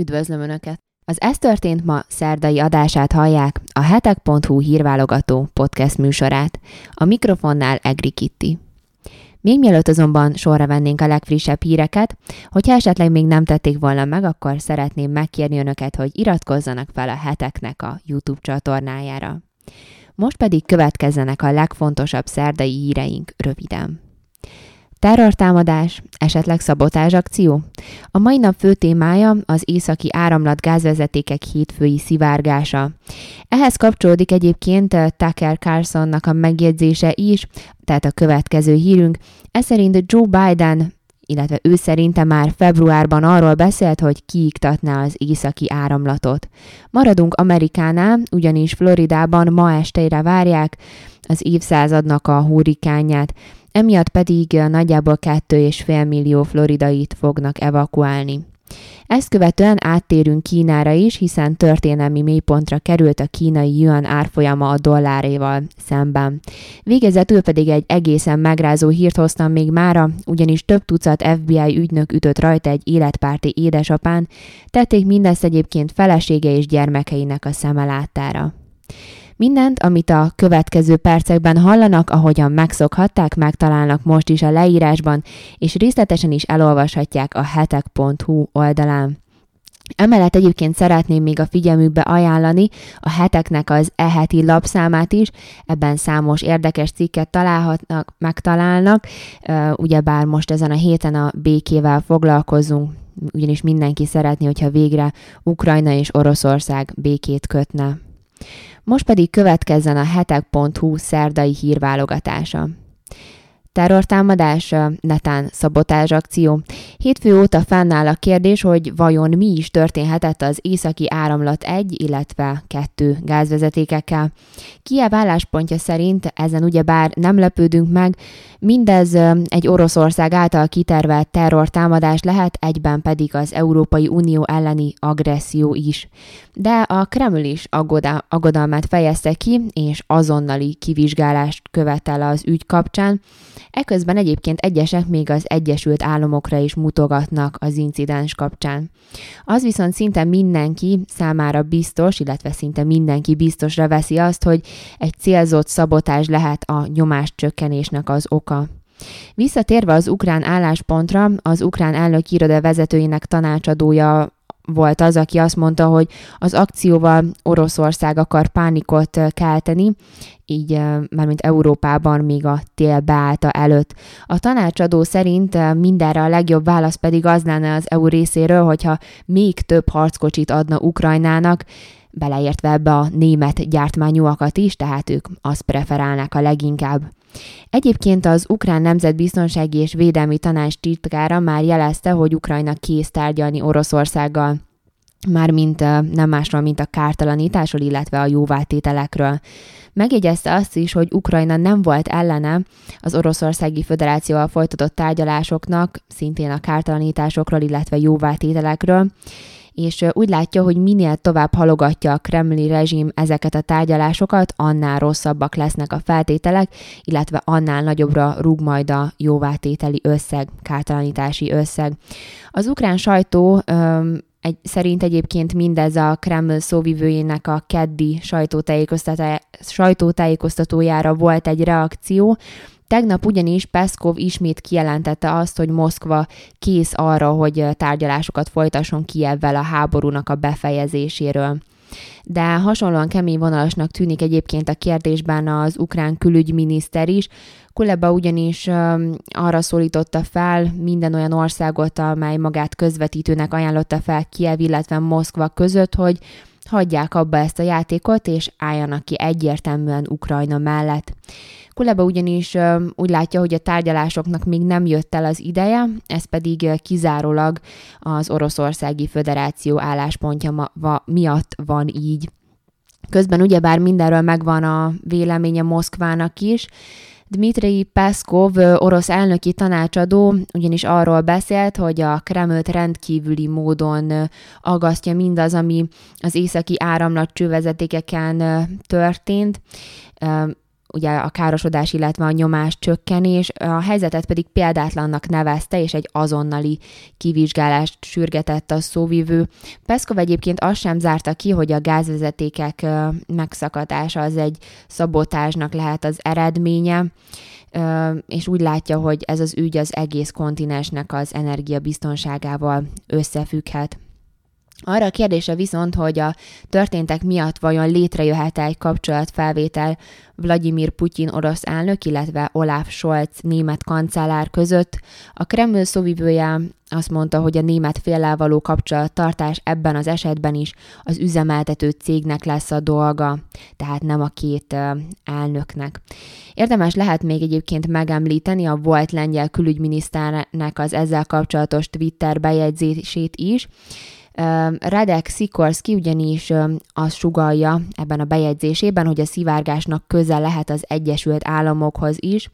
Üdvözlöm Önöket! Az Ez történt ma szerdai adását hallják, a hetek.hu hírválogató podcast műsorát. A mikrofonnál Egri Kitti. Még mielőtt azonban sorra vennénk a legfrissebb híreket, hogyha esetleg még nem tették volna meg, akkor szeretném megkérni Önöket, hogy iratkozzanak fel a heteknek a YouTube csatornájára. Most pedig következzenek a legfontosabb szerdai híreink röviden. Terrortámadás, esetleg szabotázs akció? A mai nap fő témája az északi áramlat gázvezetékek hétfői szivárgása. Ehhez kapcsolódik egyébként Tucker Carlsonnak a megjegyzése is, tehát a következő hírünk. Ez Joe Biden illetve ő szerinte már februárban arról beszélt, hogy kiiktatná az északi áramlatot. Maradunk Amerikánál, ugyanis Floridában ma estére várják az évszázadnak a hurrikánját emiatt pedig nagyjából 2,5 millió floridait fognak evakuálni. Ezt követően áttérünk Kínára is, hiszen történelmi mélypontra került a kínai yuan árfolyama a dolláréval szemben. Végezetül pedig egy egészen megrázó hírt hoztam még mára, ugyanis több tucat FBI ügynök ütött rajta egy életpárti édesapán, tették mindezt egyébként felesége és gyermekeinek a szeme láttára. Mindent, amit a következő percekben hallanak, ahogyan megszokhatták, megtalálnak most is a leírásban, és részletesen is elolvashatják a hetek.hu oldalán. Emellett egyébként szeretném még a figyelmükbe ajánlani a heteknek az eheti lapszámát is, ebben számos érdekes cikket találhatnak, megtalálnak, ugyebár most ezen a héten a békével foglalkozunk, ugyanis mindenki szeretné, hogyha végre Ukrajna és Oroszország békét kötne. Most pedig következzen a hetek.hu szerdai hírválogatása. Terrortámadás, netán szabotázs akció. Hétfő óta fennáll a kérdés, hogy vajon mi is történhetett az északi áramlat 1, illetve 2 gázvezetékekkel. Kiev álláspontja szerint ezen ugyebár nem lepődünk meg, mindez egy Oroszország által kitervelt terrortámadás lehet, egyben pedig az Európai Unió elleni agresszió is. De a Kreml is aggodalmát fejezte ki, és azonnali kivizsgálást követel az ügy kapcsán, Eközben egyébként egyesek még az Egyesült Államokra is mutogatnak az incidens kapcsán. Az viszont szinte mindenki számára biztos, illetve szinte mindenki biztosra veszi azt, hogy egy célzott szabotás lehet a nyomás csökkenésnek az oka. Visszatérve az ukrán álláspontra, az ukrán elnök iroda vezetőinek tanácsadója volt az, aki azt mondta, hogy az akcióval Oroszország akar pánikot kelteni, így mármint Európában még a tél beállta előtt. A tanácsadó szerint mindenre a legjobb válasz pedig az lenne az EU részéről, hogyha még több harckocsit adna Ukrajnának, beleértve ebbe a német gyártmányúakat is, tehát ők azt preferálnák a leginkább. Egyébként az Ukrán Nemzetbiztonsági és Védelmi Tanács titkára már jelezte, hogy Ukrajna kész tárgyalni Oroszországgal mármint nem másról, mint a kártalanításról, illetve a jóvátételekről. Megjegyezte azt is, hogy Ukrajna nem volt ellene az Oroszországi Föderációval folytatott tárgyalásoknak, szintén a kártalanításokról, illetve jóvátételekről, és úgy látja, hogy minél tovább halogatja a kremli rezsim ezeket a tárgyalásokat, annál rosszabbak lesznek a feltételek, illetve annál nagyobbra rúg majd a jóvátételi összeg, kártalanítási összeg. Az ukrán sajtó öm, egy, szerint egyébként mindez a Kreml szóvivőjének a keddi sajtótájékoztatójára volt egy reakció, Tegnap ugyanis Peszkov ismét kijelentette azt, hogy Moszkva kész arra, hogy tárgyalásokat folytasson Kievvel a háborúnak a befejezéséről. De hasonlóan kemény vonalasnak tűnik egyébként a kérdésben az ukrán külügyminiszter is. Kuleba ugyanis arra szólította fel minden olyan országot, amely magát közvetítőnek ajánlotta fel Kiev, illetve Moszkva között, hogy hagyják abba ezt a játékot, és álljanak ki egyértelműen Ukrajna mellett. Kuleba ugyanis úgy látja, hogy a tárgyalásoknak még nem jött el az ideje, ez pedig kizárólag az Oroszországi Föderáció álláspontja miatt van így. Közben ugyebár mindenről megvan a véleménye Moszkvának is, Dmitri Peszkov, orosz elnöki tanácsadó ugyanis arról beszélt, hogy a Kremlt rendkívüli módon agasztja mindaz, ami az északi áramlatcsővezetékeken történt ugye a károsodás, illetve a nyomás csökkenés, a helyzetet pedig példátlannak nevezte, és egy azonnali kivizsgálást sürgetett a szóvivő. Peszkov egyébként azt sem zárta ki, hogy a gázvezetékek megszakadása az egy szabotásnak lehet az eredménye, és úgy látja, hogy ez az ügy az egész kontinensnek az energiabiztonságával összefügghet. Arra a kérdése viszont, hogy a történtek miatt vajon létrejöhet-e egy kapcsolatfelvétel Vladimir Putyin orosz elnök, illetve Olaf Scholz német kancellár között, a Kreml szóvivője azt mondta, hogy a német féllel való kapcsolattartás ebben az esetben is az üzemeltető cégnek lesz a dolga, tehát nem a két elnöknek. Érdemes lehet még egyébként megemlíteni a volt lengyel külügyminiszternek az ezzel kapcsolatos Twitter bejegyzését is, Radek Sikorski ugyanis azt sugalja ebben a bejegyzésében, hogy a szivárgásnak köze lehet az Egyesült Államokhoz is.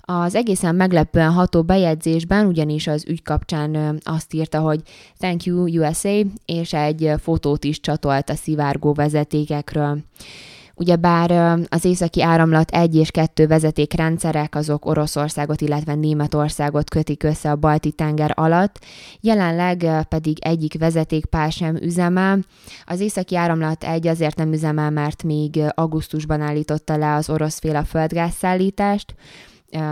Az egészen meglepően ható bejegyzésben ugyanis az ügy kapcsán azt írta, hogy Thank you USA, és egy fotót is csatolt a szivárgó vezetékekről. Ugyebár az északi áramlat 1 és 2 vezetékrendszerek azok Oroszországot, illetve Németországot kötik össze a balti tenger alatt, jelenleg pedig egyik vezetékpár sem üzemel. Az északi áramlat 1 azért nem üzemel, mert még augusztusban állította le az orosz fél a földgázszállítást,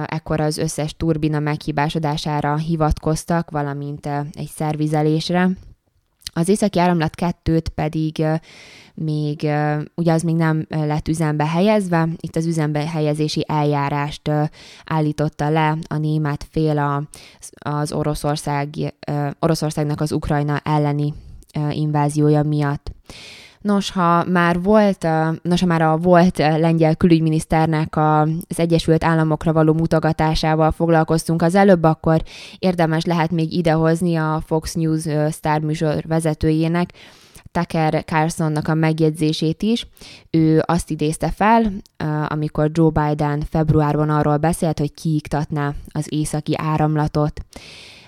ekkor az összes turbina meghibásodására hivatkoztak, valamint egy szervizelésre. Az északi áramlat 2-t pedig még, ugye az még nem lett üzembe helyezve, itt az üzembe helyezési eljárást állította le a német fél a, az Oroszország, Oroszországnak az Ukrajna elleni inváziója miatt. Nos, ha már volt, nos, ha már a volt lengyel külügyminiszternek az Egyesült Államokra való mutogatásával foglalkoztunk az előbb, akkor érdemes lehet még idehozni a Fox News sztárműsor vezetőjének, Tucker Carlsonnak a megjegyzését is. Ő azt idézte fel, amikor Joe Biden februárban arról beszélt, hogy kiiktatná az északi áramlatot.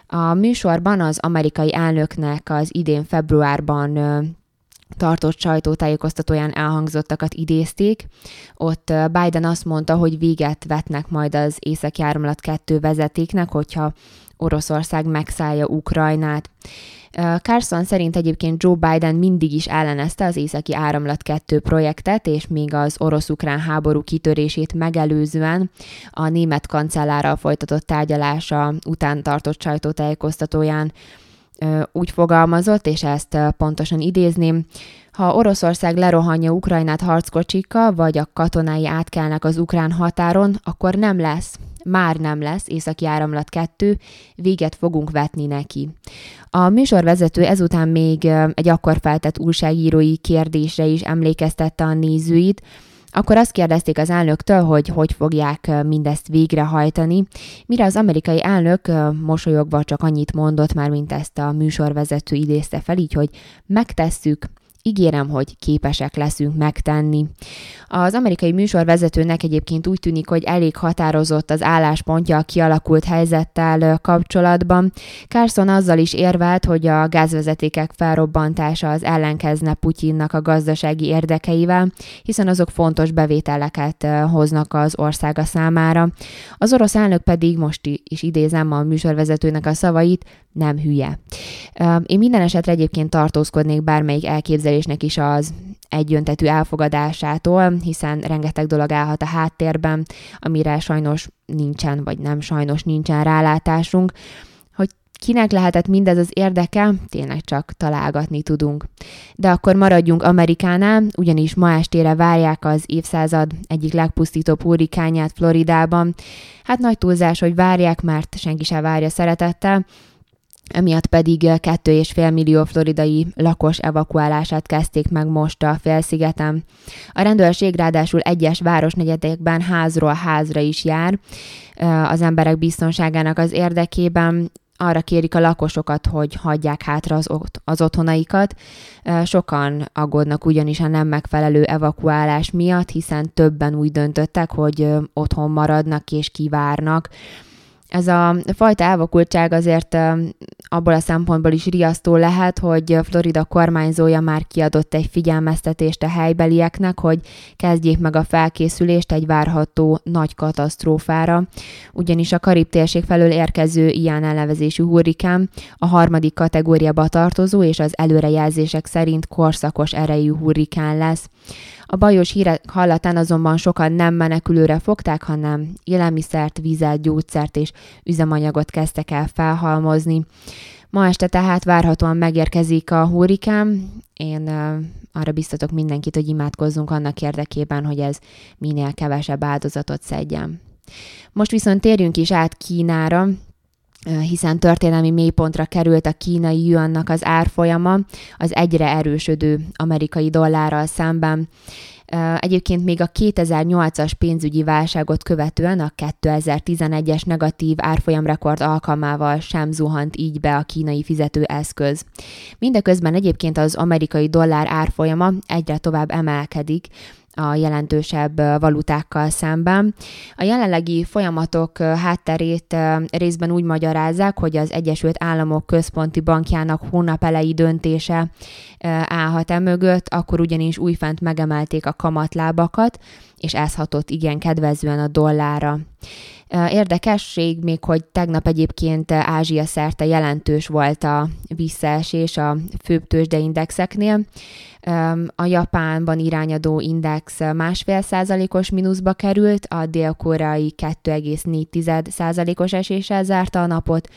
A műsorban az amerikai elnöknek az idén februárban tartott sajtótájékoztatóján elhangzottakat idézték. Ott Biden azt mondta, hogy véget vetnek majd az északi áramlat kettő vezetéknek, hogyha Oroszország megszállja Ukrajnát. Carson szerint egyébként Joe Biden mindig is ellenezte az északi áramlat 2 projektet, és még az orosz-ukrán háború kitörését megelőzően a német kancellárral folytatott tárgyalása után tartott sajtótájékoztatóján úgy fogalmazott, és ezt pontosan idézném, ha Oroszország lerohanja Ukrajnát harckocsikkal, vagy a katonái átkelnek az ukrán határon, akkor nem lesz, már nem lesz északi áramlat 2, véget fogunk vetni neki. A műsorvezető ezután még egy akkor feltett újságírói kérdésre is emlékeztette a nézőit, akkor azt kérdezték az elnöktől, hogy hogy fogják mindezt végrehajtani, mire az amerikai elnök mosolyogva csak annyit mondott már, mint ezt a műsorvezető idézte fel, így, hogy megtesszük, Ígérem, hogy képesek leszünk megtenni. Az amerikai műsorvezetőnek egyébként úgy tűnik, hogy elég határozott az álláspontja a kialakult helyzettel kapcsolatban. Carson azzal is érvelt, hogy a gázvezetékek felrobbantása az ellenkezne Putyinnak a gazdasági érdekeivel, hiszen azok fontos bevételeket hoznak az országa számára. Az orosz elnök pedig most is idézem a műsorvezetőnek a szavait, nem hülye. Én minden esetre egyébként tartózkodnék bármelyik elképzelésnek is az egyöntetű elfogadásától, hiszen rengeteg dolog állhat a háttérben, amire sajnos nincsen, vagy nem sajnos nincsen rálátásunk. Hogy kinek lehetett mindez az érdeke, tényleg csak találgatni tudunk. De akkor maradjunk Amerikánál, ugyanis ma estére várják az évszázad egyik legpusztítóbb hurrikányát Floridában. Hát nagy túlzás, hogy várják, mert senki sem várja szeretettel, emiatt pedig 2,5 millió floridai lakos evakuálását kezdték meg most a félszigeten. A rendőrség ráadásul egyes városnegyedekben házról házra is jár az emberek biztonságának az érdekében, arra kérik a lakosokat, hogy hagyják hátra az, ot- az otthonaikat. Sokan aggódnak ugyanis a nem megfelelő evakuálás miatt, hiszen többen úgy döntöttek, hogy otthon maradnak és kivárnak Ez a fajta elvakultság azért abból a szempontból is riasztó lehet, hogy Florida kormányzója már kiadott egy figyelmeztetést a helybelieknek, hogy kezdjék meg a felkészülést egy várható nagy katasztrófára, ugyanis a Karib térség felől érkező ilyen elnevezésű hurrikán a harmadik kategóriába tartozó és az előrejelzések szerint korszakos erejű hurrikán lesz. A bajos hírek hallatán azonban sokan nem menekülőre fogták, hanem élelmiszert, vizet, gyógyszert és üzemanyagot kezdtek el felhalmozni. Ma este tehát várhatóan megérkezik a hurrikán. Én arra biztatok mindenkit, hogy imádkozzunk annak érdekében, hogy ez minél kevesebb áldozatot szedjen. Most viszont térjünk is át Kínára, hiszen történelmi mélypontra került a kínai yuannak az árfolyama az egyre erősödő amerikai dollárral szemben. Egyébként még a 2008-as pénzügyi válságot követően a 2011-es negatív árfolyamrekord alkalmával sem zuhant így be a kínai fizetőeszköz. Mindeközben egyébként az amerikai dollár árfolyama egyre tovább emelkedik, a jelentősebb valutákkal szemben. A jelenlegi folyamatok hátterét részben úgy magyarázzák, hogy az Egyesült Államok Központi Bankjának hónap elejé döntése állhat e mögött, akkor ugyanis újfent megemelték a kamatlábakat, és ez hatott igen kedvezően a dollára. Érdekesség még, hogy tegnap egyébként Ázsia szerte jelentős volt a visszaesés a főbb tőzsdeindexeknél. A Japánban irányadó index másfél százalékos mínuszba került, a dél-koreai 2,4 százalékos eséssel zárta a napot,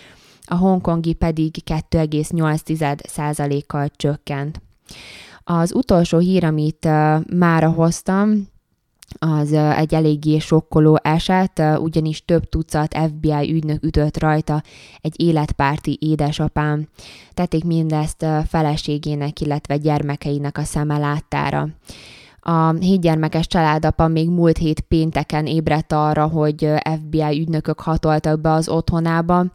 a hongkongi pedig 2,8 százalékkal csökkent. Az utolsó hír, amit mára hoztam, az egy eléggé sokkoló eset, ugyanis több tucat FBI ügynök ütött rajta egy életpárti édesapám. Tették mindezt feleségének, illetve gyermekeinek a szeme láttára. A hétgyermekes családapa még múlt hét pénteken ébredt arra, hogy FBI ügynökök hatoltak be az otthonába,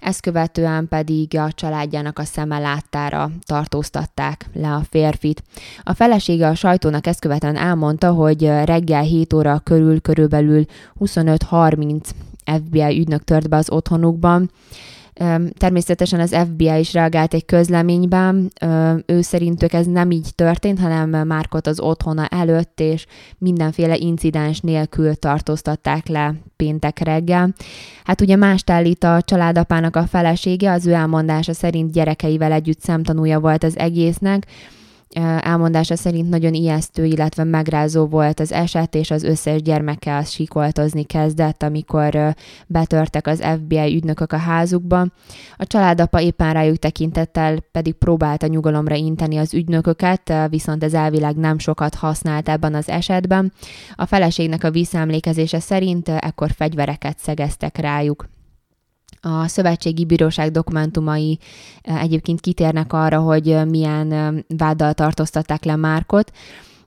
ezt követően pedig a családjának a szeme láttára tartóztatták le a férfit. A felesége a sajtónak ezt követően elmondta, hogy reggel 7 óra körül körülbelül 25-30 FBI ügynök tört be az otthonukban, Természetesen az FBI is reagált egy közleményben, ő szerintük ez nem így történt, hanem Márkot az otthona előtt, és mindenféle incidens nélkül tartóztatták le péntek reggel. Hát ugye mást állít a családapának a felesége, az ő elmondása szerint gyerekeivel együtt szemtanúja volt az egésznek, elmondása szerint nagyon ijesztő, illetve megrázó volt az eset, és az összes gyermekkel sikoltozni kezdett, amikor betörtek az FBI ügynökök a házukba. A családapa éppen rájuk tekintettel pedig próbálta nyugalomra inteni az ügynököket, viszont ez elvileg nem sokat használt ebben az esetben. A feleségnek a visszaemlékezése szerint ekkor fegyvereket szegeztek rájuk. A Szövetségi Bíróság dokumentumai eh, egyébként kitérnek arra, hogy eh, milyen eh, váddal tartóztatták le Márkot.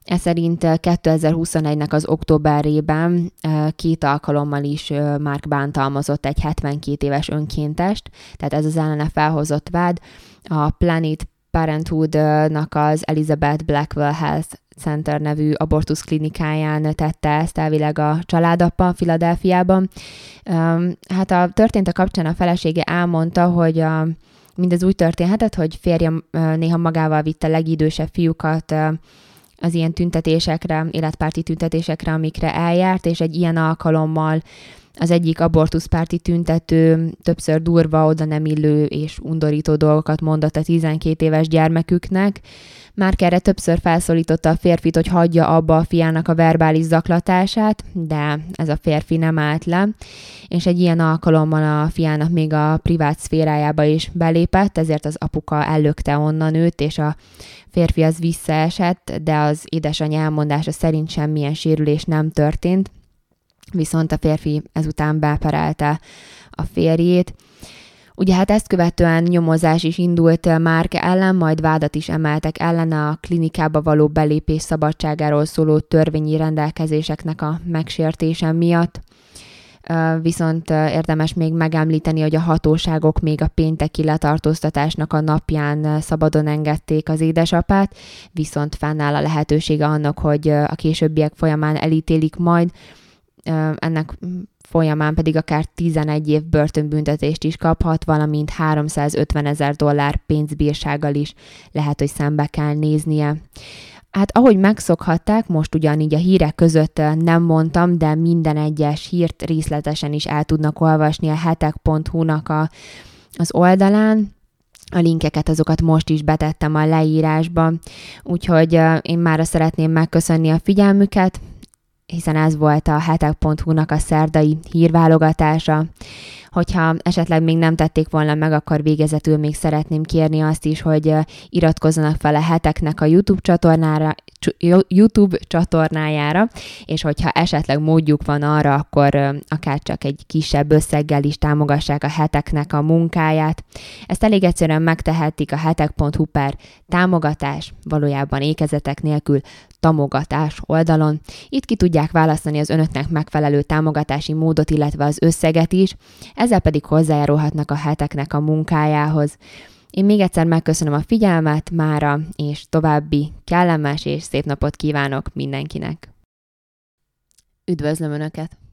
Ez szerint 2021-nek az októberében két alkalommal is Márk bántalmazott egy 72 éves önkéntest, tehát ez az ellene felhozott vád. A Planet Parenthood-nak az Elizabeth Blackwell Health Center nevű abortusz klinikáján tette ezt elvileg a családapa Filadelfiában. Hát a történt a kapcsán a felesége elmondta, hogy a, mindez úgy történhetett, hogy férje néha magával vitte legidősebb fiúkat az ilyen tüntetésekre, életpárti tüntetésekre, amikre eljárt, és egy ilyen alkalommal az egyik abortuszpárti tüntető többször durva, oda nem illő és undorító dolgokat mondott a 12 éves gyermeküknek, már erre többször felszólította a férfit, hogy hagyja abba a fiának a verbális zaklatását, de ez a férfi nem állt le, és egy ilyen alkalommal a fiának még a privát szférájába is belépett, ezért az apuka ellökte onnan őt, és a férfi az visszaesett, de az édesanyja elmondása szerint semmilyen sérülés nem történt, viszont a férfi ezután beperelte a férjét, Ugye hát ezt követően nyomozás is indult Márk ellen, majd vádat is emeltek ellene a klinikába való belépés szabadságáról szóló törvényi rendelkezéseknek a megsértése miatt. Viszont érdemes még megemlíteni, hogy a hatóságok még a pénteki letartóztatásnak a napján szabadon engedték az édesapát, viszont fennáll a lehetősége annak, hogy a későbbiek folyamán elítélik majd, ennek folyamán pedig akár 11 év börtönbüntetést is kaphat, valamint 350 ezer dollár pénzbírsággal is lehet, hogy szembe kell néznie. Hát ahogy megszokhatták, most ugyanígy a hírek között nem mondtam, de minden egyes hírt részletesen is el tudnak olvasni a hetek.hu-nak a, az oldalán, a linkeket, azokat most is betettem a leírásba, úgyhogy én már szeretném megköszönni a figyelmüket, hiszen ez volt a hetek.hu-nak a szerdai hírválogatása. Hogyha esetleg még nem tették volna meg, akkor végezetül még szeretném kérni azt is, hogy iratkozzanak fel a heteknek a YouTube csatornára, YouTube csatornájára, és hogyha esetleg módjuk van arra, akkor akár csak egy kisebb összeggel is támogassák a heteknek a munkáját. Ezt elég egyszerűen megtehetik a hetek.hu per támogatás, valójában ékezetek nélkül támogatás oldalon. Itt ki tudják választani az önöknek megfelelő támogatási módot, illetve az összeget is, ezzel pedig hozzájárulhatnak a heteknek a munkájához. Én még egyszer megköszönöm a figyelmet mára, és további kellemes és szép napot kívánok mindenkinek. Üdvözlöm Önöket!